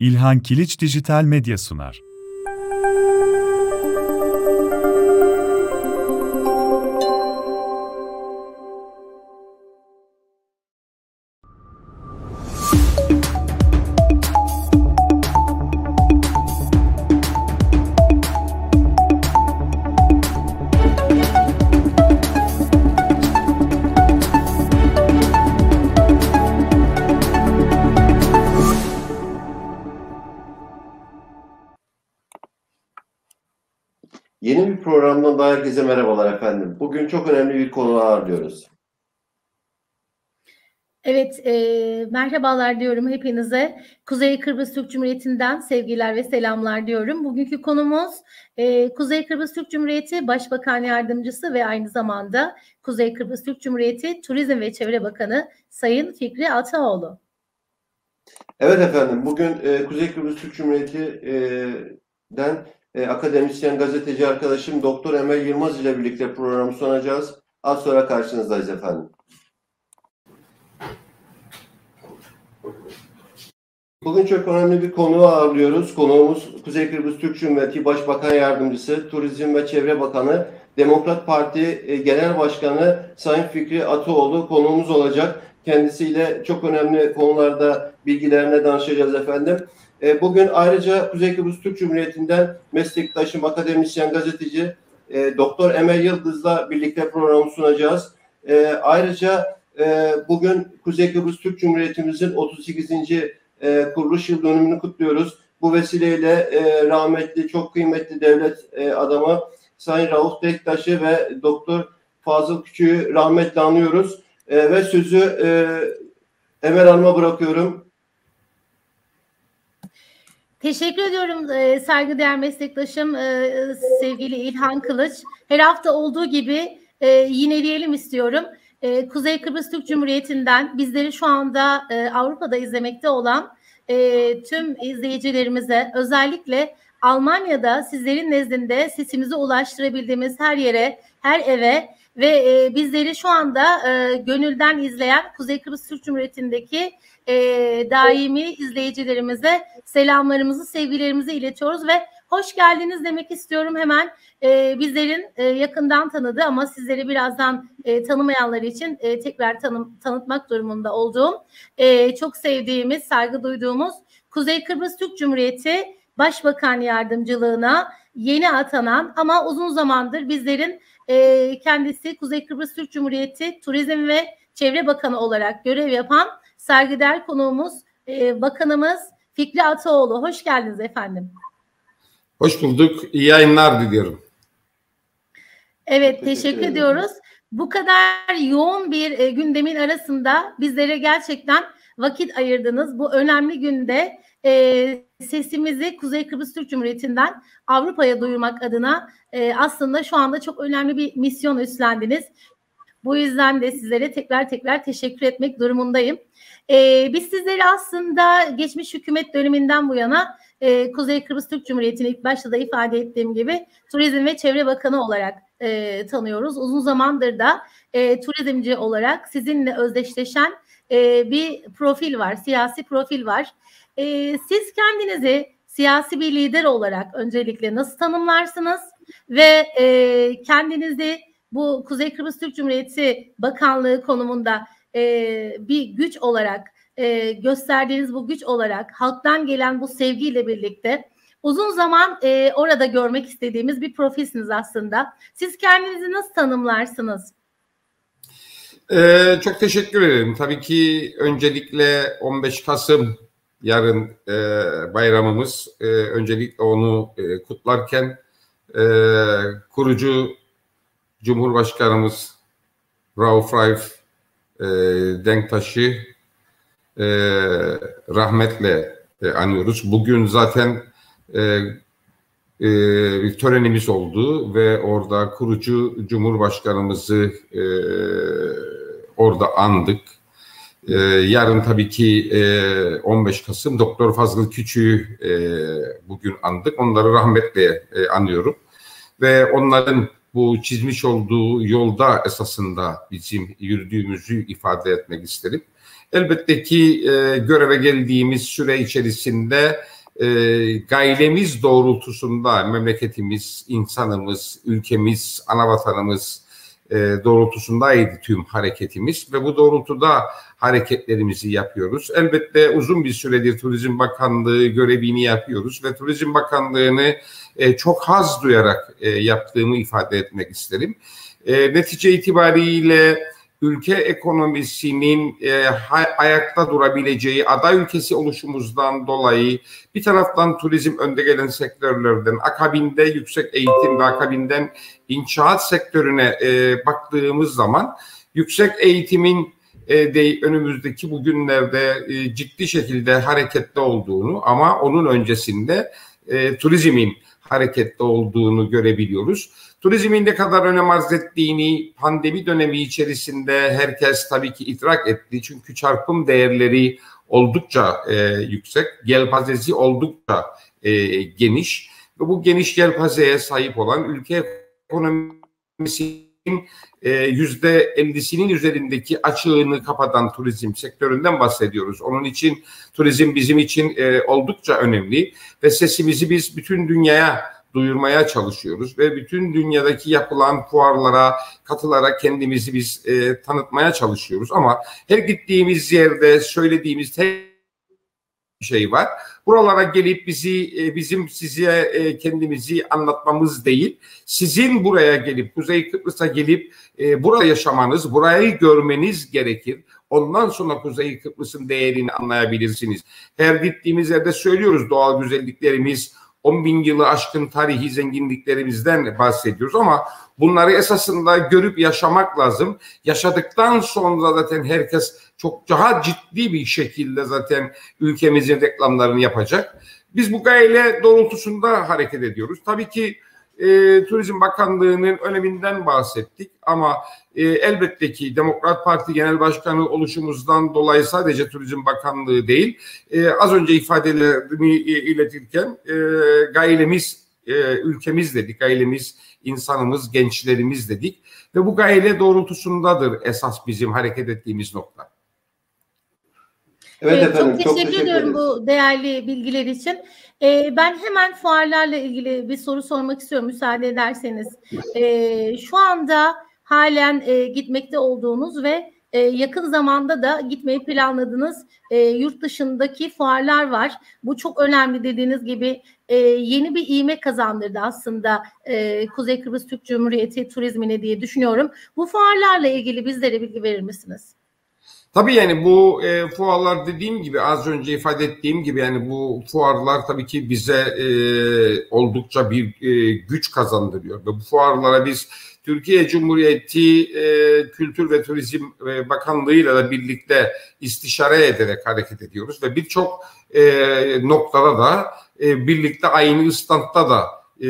İlhan Kiliç Dijital Medya sunar. Herkese merhabalar efendim. Bugün çok önemli bir konu ağırlıyoruz. Evet, e, merhabalar diyorum hepinize. Kuzey Kıbrıs Türk Cumhuriyeti'nden sevgiler ve selamlar diyorum. Bugünkü konumuz e, Kuzey Kıbrıs Türk Cumhuriyeti Başbakan Yardımcısı ve aynı zamanda Kuzey Kıbrıs Türk Cumhuriyeti Turizm ve Çevre Bakanı Sayın Fikri Ataoğlu. Evet efendim, bugün e, Kuzey Kıbrıs Türk Cumhuriyeti'den e, akademisyen gazeteci arkadaşım Doktor Emel Yılmaz ile birlikte programı sunacağız. Az sonra karşınızdayız efendim. Bugün çok önemli bir konuğu ağırlıyoruz. Konuğumuz Kuzey Kıbrıs Türk Cumhuriyeti Başbakan Yardımcısı, Turizm ve Çevre Bakanı, Demokrat Parti e, Genel Başkanı Sayın Fikri Ataoğlu konuğumuz olacak. Kendisiyle çok önemli konularda bilgilerine danışacağız efendim. E, bugün ayrıca Kuzey Kıbrıs Türk Cumhuriyeti'nden meslektaşım, akademisyen, gazeteci e, Doktor Emel Yıldız'la birlikte programı sunacağız. E, ayrıca bugün Kuzey Kıbrıs Türk Cumhuriyetimizin 38. kuruluş yıl dönümünü kutluyoruz. Bu vesileyle rahmetli, çok kıymetli devlet adamı Sayın Rauf Bektaş'ı ve Doktor Fazıl Küçük'ü rahmetle anıyoruz. Ve sözü Emel Hanım'a bırakıyorum. Teşekkür ediyorum e, saygıdeğer meslektaşım e, sevgili İlhan Kılıç. Her hafta olduğu gibi e, yineleyelim istiyorum. E, Kuzey Kıbrıs Türk Cumhuriyeti'nden bizleri şu anda e, Avrupa'da izlemekte olan e, tüm izleyicilerimize özellikle Almanya'da sizlerin nezdinde sesimizi ulaştırabildiğimiz her yere, her eve ve e, bizleri şu anda e, gönülden izleyen Kuzey Kıbrıs Türk Cumhuriyeti'ndeki e, daimi izleyicilerimize selamlarımızı, sevgilerimizi iletiyoruz ve hoş geldiniz demek istiyorum hemen. E, bizlerin e, yakından tanıdığı ama sizleri birazdan e, tanımayanlar için e, tekrar tanım, tanıtmak durumunda olduğum e, çok sevdiğimiz, saygı duyduğumuz Kuzey Kıbrıs Türk Cumhuriyeti Başbakan Yardımcılığına yeni atanan ama uzun zamandır bizlerin e, kendisi Kuzey Kıbrıs Türk Cumhuriyeti Turizm ve Çevre Bakanı olarak görev yapan saygıdeğer konuğumuz e, Bakanımız Fikri Ataoğlu. Hoş geldiniz efendim. Hoş bulduk. İyi yayınlar diliyorum. Evet teşekkür, teşekkür ediyoruz. Bu kadar yoğun bir e, gündemin arasında bizlere gerçekten vakit ayırdınız. Bu önemli günde e, sesimizi Kuzey Kıbrıs Türk Cumhuriyeti'nden Avrupa'ya duyurmak adına e, aslında şu anda çok önemli bir misyon üstlendiniz. Bu yüzden de sizlere tekrar tekrar teşekkür etmek durumundayım. E, biz sizleri aslında geçmiş hükümet döneminden bu yana e, Kuzey Kıbrıs Türk Cumhuriyeti'ni ilk başta da ifade ettiğim gibi Turizm ve Çevre Bakanı olarak e, tanıyoruz. Uzun zamandır da e, turizmci olarak sizinle özdeşleşen e, bir profil var, siyasi profil var. E, siz kendinizi siyasi bir lider olarak öncelikle nasıl tanımlarsınız ve e, kendinizi bu Kuzey Kıbrıs Türk Cumhuriyeti Bakanlığı konumunda e, bir güç olarak e, gösterdiğiniz bu güç olarak halktan gelen bu sevgiyle birlikte uzun zaman e, orada görmek istediğimiz bir profilsiniz aslında. Siz kendinizi nasıl tanımlarsınız? Ee, çok teşekkür ederim. Tabii ki öncelikle 15 Kasım yarın e, bayramımız. E, öncelikle onu e, kutlarken e, kurucu Cumhurbaşkanımız Rauf Raif e, Denktaş'ı e, rahmetle e, anıyoruz. Bugün zaten e, e, bir törenimiz oldu ve orada kurucu Cumhurbaşkanımızı e, orada andık. E, yarın tabii ki e, 15 Kasım Doktor Fazıl Küçük'ü e, bugün andık. Onları rahmetle e, anıyorum. Ve onların bu çizmiş olduğu yolda esasında bizim yürüdüğümüzü ifade etmek isterim. elbette ki e, göreve geldiğimiz süre içerisinde e, gailemiz doğrultusunda memleketimiz, insanımız, ülkemiz, anavatanımız e, doğrultusundaydı tüm hareketimiz ve bu doğrultuda hareketlerimizi yapıyoruz. Elbette uzun bir süredir Turizm Bakanlığı görevini yapıyoruz ve Turizm Bakanlığı'nı e, çok haz duyarak e, yaptığımı ifade etmek isterim. E, netice itibariyle ülke ekonomisinin e, ayakta durabileceği aday ülkesi oluşumuzdan dolayı bir taraftan turizm önde gelen sektörlerden, akabinde yüksek eğitim ve akabinden inşaat sektörüne e, baktığımız zaman yüksek eğitimin e, de önümüzdeki bugünlerde e, ciddi şekilde harekette olduğunu ama onun öncesinde e, turizmin harekette olduğunu görebiliyoruz. Turizmin ne kadar önem arz ettiğini pandemi dönemi içerisinde herkes tabii ki idrak etti. Çünkü çarpım değerleri oldukça e, yüksek, gelpazesi oldukça e, geniş ve bu geniş gelpazeye sahip olan ülke ekonomisinin e, yüzde ellisinin üzerindeki açığını kapatan turizm sektöründen bahsediyoruz. Onun için turizm bizim için e, oldukça önemli ve sesimizi biz bütün dünyaya duyurmaya çalışıyoruz ve bütün dünyadaki yapılan fuarlara katılarak kendimizi biz e, tanıtmaya çalışıyoruz ama her gittiğimiz yerde söylediğimiz tek şey var. Buralara gelip bizi e, bizim size e, kendimizi anlatmamız değil, sizin buraya gelip Kuzey Kıbrıs'a gelip e, burada yaşamanız, burayı görmeniz gerekir. Ondan sonra Kuzey Kıbrıs'ın değerini anlayabilirsiniz. Her gittiğimiz yerde söylüyoruz doğal güzelliklerimiz, 10 bin yılı aşkın tarihi zenginliklerimizden bahsediyoruz ama bunları esasında görüp yaşamak lazım. Yaşadıktan sonra zaten herkes çok daha ciddi bir şekilde zaten ülkemizin reklamlarını yapacak. Biz bu gayle doğrultusunda hareket ediyoruz. Tabii ki e, Turizm Bakanlığı'nın öneminden bahsettik ama e, elbette ki Demokrat Parti Genel Başkanı oluşumuzdan dolayı sadece Turizm Bakanlığı değil, e, az önce ifadelerini iletirken e, gailemiz e, ülkemiz dedik, gailemiz insanımız, gençlerimiz dedik ve bu gayle doğrultusundadır esas bizim hareket ettiğimiz nokta. Evet, evet efendim. Çok teşekkür, çok teşekkür ediyorum bu değerli bilgiler için. Ee, ben hemen fuarlarla ilgili bir soru sormak istiyorum müsaade ederseniz. Ee, şu anda halen e, gitmekte olduğunuz ve e, yakın zamanda da gitmeyi planladığınız e, yurt dışındaki fuarlar var. Bu çok önemli dediğiniz gibi e, yeni bir iğme kazandırdı aslında e, Kuzey Kıbrıs Türk Cumhuriyeti turizmine diye düşünüyorum. Bu fuarlarla ilgili bizlere bilgi verir misiniz? Tabii yani bu e, fuarlar dediğim gibi az önce ifade ettiğim gibi yani bu fuarlar tabii ki bize e, oldukça bir e, güç kazandırıyor. Ve bu fuarlara biz Türkiye Cumhuriyeti e, Kültür ve Turizm e, Bakanlığı ile de birlikte istişare ederek hareket ediyoruz ve birçok e, noktada da e, birlikte aynı standta da e,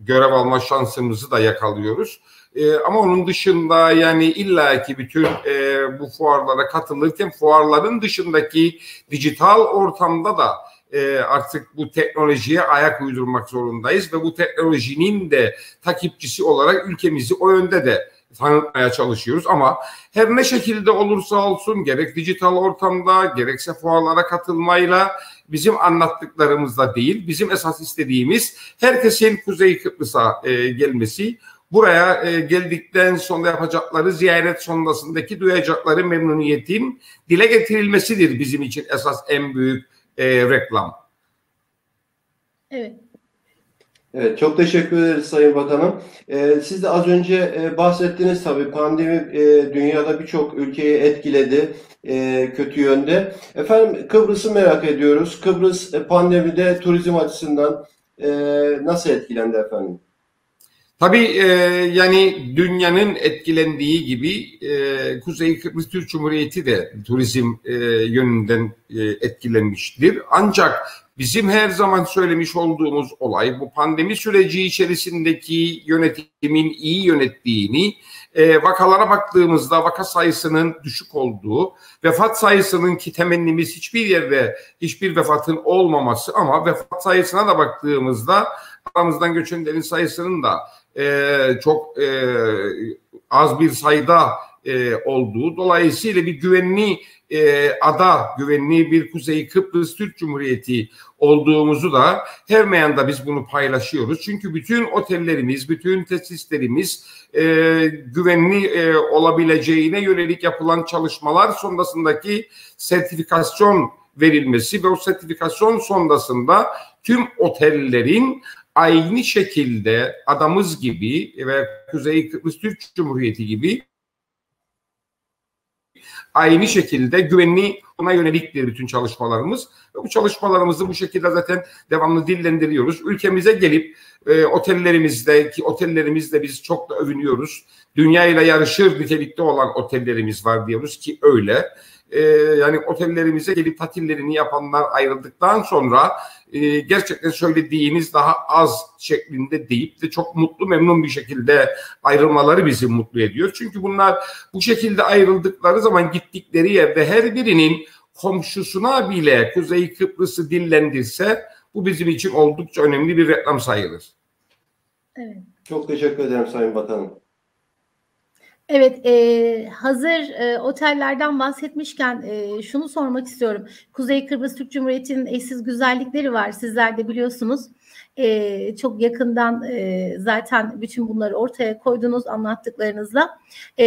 görev alma şansımızı da yakalıyoruz. E, ama onun dışında yani illaki bütün e, bu fuarlara katılırken fuarların dışındaki dijital ortamda da e, artık bu teknolojiye ayak uydurmak zorundayız ve bu teknolojinin de takipçisi olarak ülkemizi o yönde de tanıtmaya çalışıyoruz. Ama her ne şekilde olursa olsun gerek dijital ortamda gerekse fuarlara katılmayla bizim anlattıklarımızda değil bizim esas istediğimiz herkesin Kuzey Kıbrıs'a e, gelmesi buraya e, geldikten sonra yapacakları ziyaret sonrasındaki duyacakları memnuniyetin dile getirilmesidir bizim için esas en büyük e, reklam. Evet. Evet, çok teşekkür ederiz Sayın Bakanım. Ee, siz de az önce e, bahsettiniz tabii pandemi e, dünyada birçok ülkeyi etkiledi e, kötü yönde. Efendim Kıbrıs'ı merak ediyoruz. Kıbrıs e, pandemide turizm açısından e, nasıl etkilendi efendim? Tabii e, yani dünyanın etkilendiği gibi e, Kuzey Kıbrıs Türk Cumhuriyeti de turizm e, yönünden e, etkilenmiştir. Ancak bizim her zaman söylemiş olduğumuz olay bu pandemi süreci içerisindeki yönetimin iyi yönettiğini, e, vakalara baktığımızda vaka sayısının düşük olduğu, vefat sayısının ki temennimiz hiçbir yerde hiçbir vefatın olmaması ama vefat sayısına da baktığımızda aramızdan göçenlerin sayısının da e, çok e, az bir sayıda e, olduğu dolayısıyla bir güvenli e, ada, güvenli bir Kuzey Kıbrıs Türk Cumhuriyeti olduğumuzu da her meyanda biz bunu paylaşıyoruz. Çünkü bütün otellerimiz, bütün tesislerimiz e, güvenli e, olabileceğine yönelik yapılan çalışmalar sonrasındaki sertifikasyon verilmesi ve o sertifikasyon sonrasında tüm otellerin aynı şekilde adamız gibi ve Kuzey Kıbrıs Türk Cumhuriyeti gibi aynı şekilde güvenli ona yöneliktir bütün çalışmalarımız. Ve bu çalışmalarımızı bu şekilde zaten devamlı dillendiriyoruz. Ülkemize gelip e, otellerimizde ki otellerimizde biz çok da övünüyoruz. Dünya ile yarışır nitelikte olan otellerimiz var diyoruz ki öyle e, yani otellerimize gelip tatillerini yapanlar ayrıldıktan sonra e, gerçekten söylediğiniz daha az şeklinde deyip de çok mutlu memnun bir şekilde ayrılmaları bizi mutlu ediyor. Çünkü bunlar bu şekilde ayrıldıkları zaman gittikleri yerde her birinin komşusuna bile Kuzey Kıbrıs'ı dillendirse bu bizim için oldukça önemli bir reklam sayılır. Evet. Çok teşekkür ederim Sayın Bakanım. Evet, e, hazır e, otellerden bahsetmişken e, şunu sormak istiyorum. Kuzey Kıbrıs Türk Cumhuriyeti'nin eşsiz güzellikleri var. Sizler de biliyorsunuz. E, çok yakından e, zaten bütün bunları ortaya koydunuz anlattıklarınızla. E,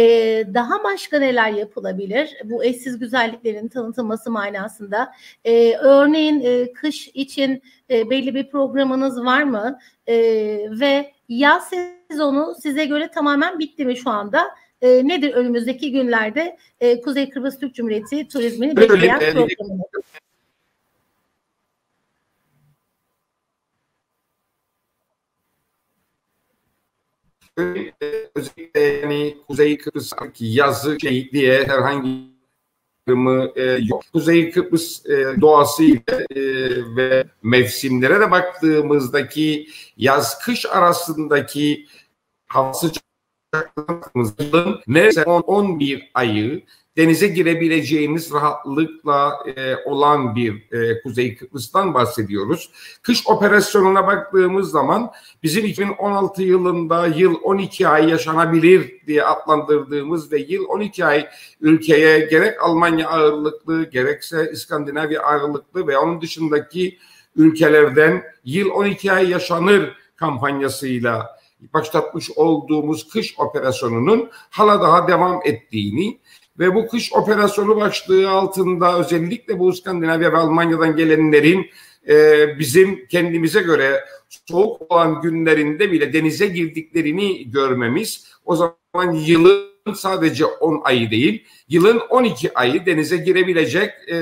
daha başka neler yapılabilir bu eşsiz güzelliklerin tanıtılması manasında? E, örneğin e, kış için e, belli bir programınız var mı? E, ve yaz sezonu size göre tamamen bitti mi şu anda? E, nedir önümüzdeki günlerde e, Kuzey Kıbrıs Türk Cumhuriyeti turizmini bekleyen programı? özellikle yani Kuzey Kıbrıs'taki yazı şey diye herhangi mı e, yok. Kuzey Kıbrıs e, doğasıyla e, ve mevsimlere de baktığımızdaki yaz kış arasındaki hava yılın neredeyse 10-11 ayı denize girebileceğimiz rahatlıkla e, olan bir e, Kuzey Kıbrıs'tan bahsediyoruz. Kış operasyonuna baktığımız zaman bizim 2016 yılında yıl 12 ay yaşanabilir diye adlandırdığımız ve yıl 12 ay ülkeye gerek Almanya ağırlıklı gerekse İskandinavya ağırlıklı ve onun dışındaki ülkelerden yıl 12 ay yaşanır kampanyasıyla başlatmış olduğumuz kış operasyonunun hala daha devam ettiğini ve bu kış operasyonu başlığı altında özellikle bu İskandinavya ve Almanya'dan gelenlerin e, bizim kendimize göre soğuk olan günlerinde bile denize girdiklerini görmemiz o zaman yılın sadece 10 ayı değil yılın 12 ayı denize girebilecek e,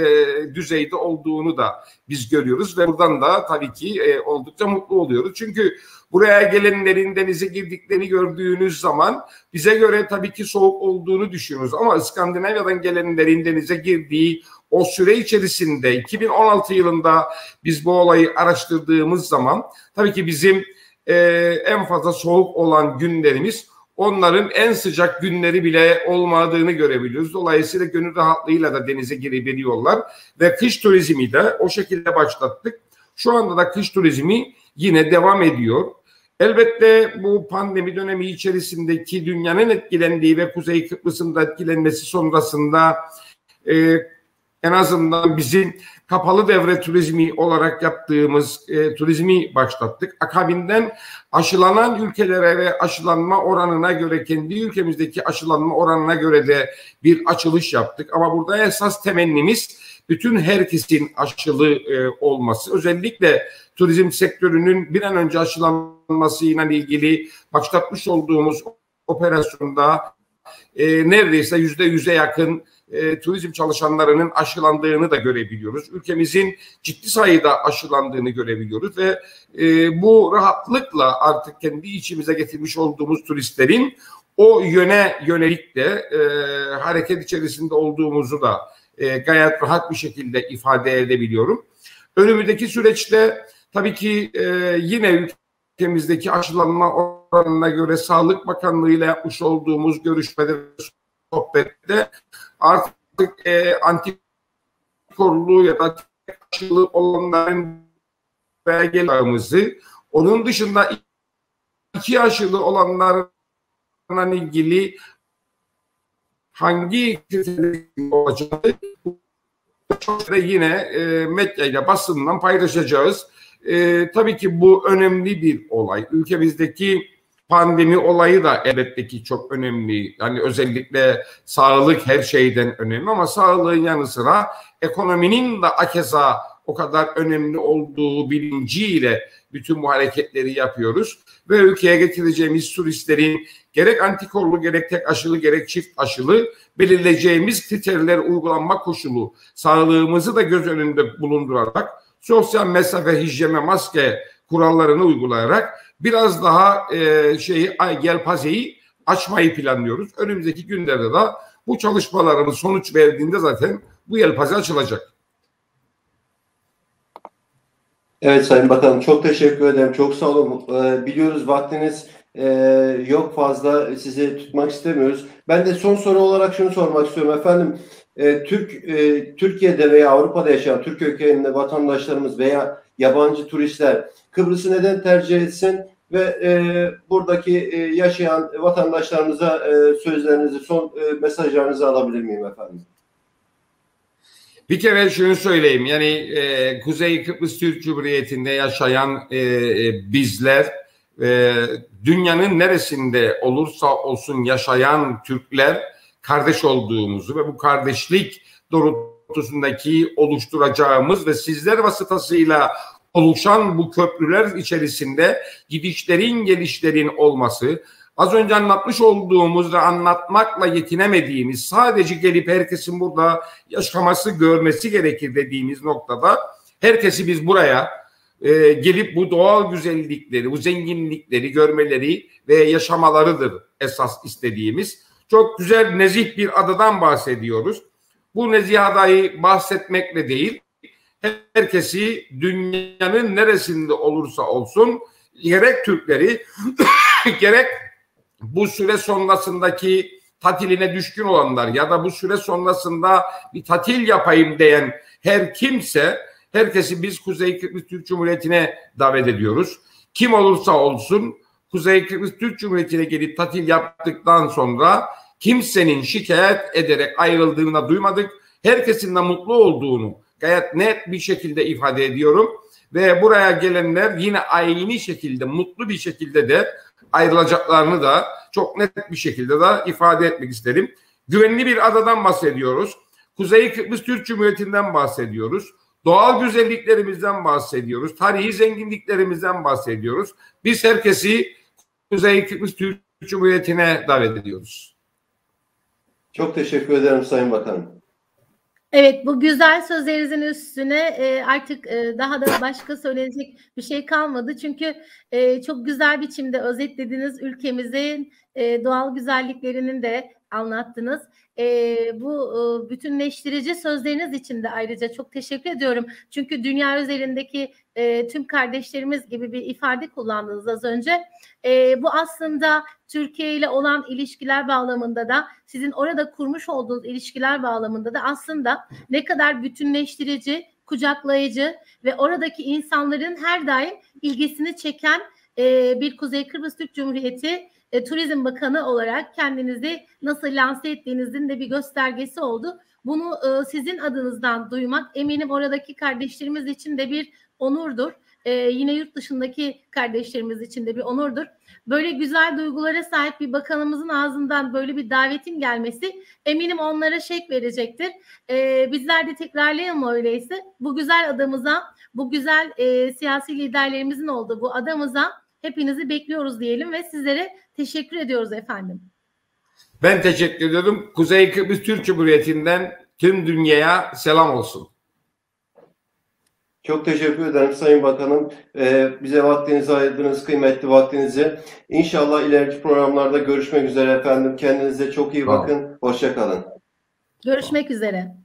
düzeyde olduğunu da biz görüyoruz ve buradan da tabii ki e, oldukça mutlu oluyoruz. Çünkü buraya gelenlerin denize girdiklerini gördüğünüz zaman bize göre tabii ki soğuk olduğunu düşünüyoruz ama İskandinavya'dan gelenlerin denize girdiği o süre içerisinde 2016 yılında biz bu olayı araştırdığımız zaman tabii ki bizim e, en fazla soğuk olan günlerimiz onların en sıcak günleri bile olmadığını görebiliyoruz. Dolayısıyla gönül rahatlığıyla da denize girebiliyorlar ve kış turizmi de o şekilde başlattık. Şu anda da kış turizmi yine devam ediyor. Elbette bu pandemi dönemi içerisindeki dünyanın etkilendiği ve Kuzey Kıbrıs'ın da etkilenmesi sonrasında e, en azından bizim kapalı devre turizmi olarak yaptığımız e, turizmi başlattık. Akabinden aşılanan ülkelere ve aşılanma oranına göre kendi ülkemizdeki aşılanma oranına göre de bir açılış yaptık. Ama burada esas temennimiz bütün herkesin aşılı e, olması. Özellikle turizm sektörünün bir an önce aşılanmasıyla ilgili başlatmış olduğumuz operasyonda e, neredeyse yüzde yüze yakın e, turizm çalışanlarının aşılandığını da görebiliyoruz. Ülkemizin ciddi sayıda aşılandığını görebiliyoruz ve e, bu rahatlıkla artık kendi içimize getirmiş olduğumuz turistlerin o yöne yönelik de e, hareket içerisinde olduğumuzu da e, gayet rahat bir şekilde ifade edebiliyorum. Önümüzdeki süreçte tabii ki e, yine ülkemizdeki aşılanma oranına göre Sağlık Bakanlığı ile yapmış olduğumuz görüşmede sohbette artık e, antikorlu ya da aşılı olanların belgelerimizi onun dışında iki aşılı olanlarla ilgili hangi olacağını yine e, medyayla basından paylaşacağız. E, tabii ki bu önemli bir olay. Ülkemizdeki pandemi olayı da elbette ki çok önemli. Hani özellikle sağlık her şeyden önemli ama sağlığın yanı sıra ekonominin de akeza o kadar önemli olduğu bilinciyle bütün bu hareketleri yapıyoruz. Ve ülkeye getireceğimiz turistlerin gerek antikorlu gerek tek aşılı gerek çift aşılı belirleyeceğimiz kriterler uygulanma koşulu sağlığımızı da göz önünde bulundurarak sosyal mesafe, hijyen ve maske kurallarını uygulayarak biraz daha e, şeyi yelpazeyi açmayı planlıyoruz. Önümüzdeki günlerde de bu çalışmalarımız sonuç verdiğinde zaten bu yelpaze açılacak. Evet Sayın Bakanım çok teşekkür ederim. Çok sağ olun. Ee, biliyoruz vaktiniz e, yok fazla sizi tutmak istemiyoruz. Ben de son soru olarak şunu sormak istiyorum efendim. E, Türk e, Türkiye'de veya Avrupa'da yaşayan Türk kökenli vatandaşlarımız veya yabancı turistler Kıbrıs'ı neden tercih etsin ve e, buradaki e, yaşayan vatandaşlarımıza e, sözlerinizi, son e, mesajlarınızı alabilir miyim efendim? Bir kere şunu söyleyeyim yani e, Kuzey Kıbrıs Türk Cumhuriyeti'nde yaşayan e, e, bizler e, dünyanın neresinde olursa olsun yaşayan Türkler kardeş olduğumuzu ve bu kardeşlik doğrultusundaki oluşturacağımız ve sizler vasıtasıyla oluşan bu köprüler içerisinde gidişlerin gelişlerin olması az önce anlatmış olduğumuz ve anlatmakla yetinemediğimiz sadece gelip herkesin burada yaşaması görmesi gerekir dediğimiz noktada herkesi biz buraya e, gelip bu doğal güzellikleri, bu zenginlikleri görmeleri ve yaşamalarıdır esas istediğimiz. Çok güzel nezih bir adadan bahsediyoruz. Bu nezih adayı bahsetmekle değil, herkesi dünyanın neresinde olursa olsun gerek Türkleri gerek bu süre sonrasındaki tatiline düşkün olanlar ya da bu süre sonrasında bir tatil yapayım diyen her kimse herkesi biz Kuzey Kıbrıs Türk Cumhuriyeti'ne davet ediyoruz. Kim olursa olsun Kuzey Kıbrıs Türk Cumhuriyeti'ne gelip tatil yaptıktan sonra kimsenin şikayet ederek ayrıldığını duymadık. Herkesin de mutlu olduğunu gayet net bir şekilde ifade ediyorum. Ve buraya gelenler yine aynı şekilde mutlu bir şekilde de ayrılacaklarını da çok net bir şekilde de ifade etmek isterim. Güvenli bir adadan bahsediyoruz. Kuzey Kıbrıs Türk Cumhuriyeti'nden bahsediyoruz. Doğal güzelliklerimizden bahsediyoruz. Tarihi zenginliklerimizden bahsediyoruz. Biz herkesi Kuzey Kıbrıs Türk Cumhuriyeti'ne davet ediyoruz. Çok teşekkür ederim Sayın Bakanım. Evet bu güzel sözlerinizin üstüne e, artık e, daha da başka söylenecek bir şey kalmadı. Çünkü e, çok güzel biçimde özetlediniz ülkemizin e, doğal güzelliklerinin de anlattınız. E, bu e, bütünleştirici sözleriniz için de ayrıca çok teşekkür ediyorum. Çünkü dünya üzerindeki e, tüm kardeşlerimiz gibi bir ifade kullandınız az önce. E, bu aslında Türkiye ile olan ilişkiler bağlamında da sizin orada kurmuş olduğunuz ilişkiler bağlamında da aslında ne kadar bütünleştirici, kucaklayıcı ve oradaki insanların her daim ilgisini çeken e, bir Kuzey Kıbrıs Türk Cumhuriyeti e, Turizm Bakanı olarak kendinizi nasıl lanse ettiğinizin de bir göstergesi oldu. Bunu e, sizin adınızdan duymak eminim oradaki kardeşlerimiz için de bir onurdur. E, yine yurt dışındaki kardeşlerimiz için de bir onurdur. Böyle güzel duygulara sahip bir bakanımızın ağzından böyle bir davetin gelmesi eminim onlara şek verecektir. E, bizler de tekrarlayalım öyleyse. Bu güzel adamıza, bu güzel e, siyasi liderlerimizin olduğu bu adamıza hepinizi bekliyoruz diyelim ve sizlere teşekkür ediyoruz efendim. Ben teşekkür ediyorum. Kuzey Kıbrıs Türk Cumhuriyeti'nden tüm dünyaya selam olsun. Çok teşekkür ederim Sayın Bakanım. Ee, bize vaktinizi ayırdınız, kıymetli vaktinizi. İnşallah ileriki programlarda görüşmek üzere efendim. Kendinize çok iyi bakın. Hoşçakalın. Görüşmek üzere.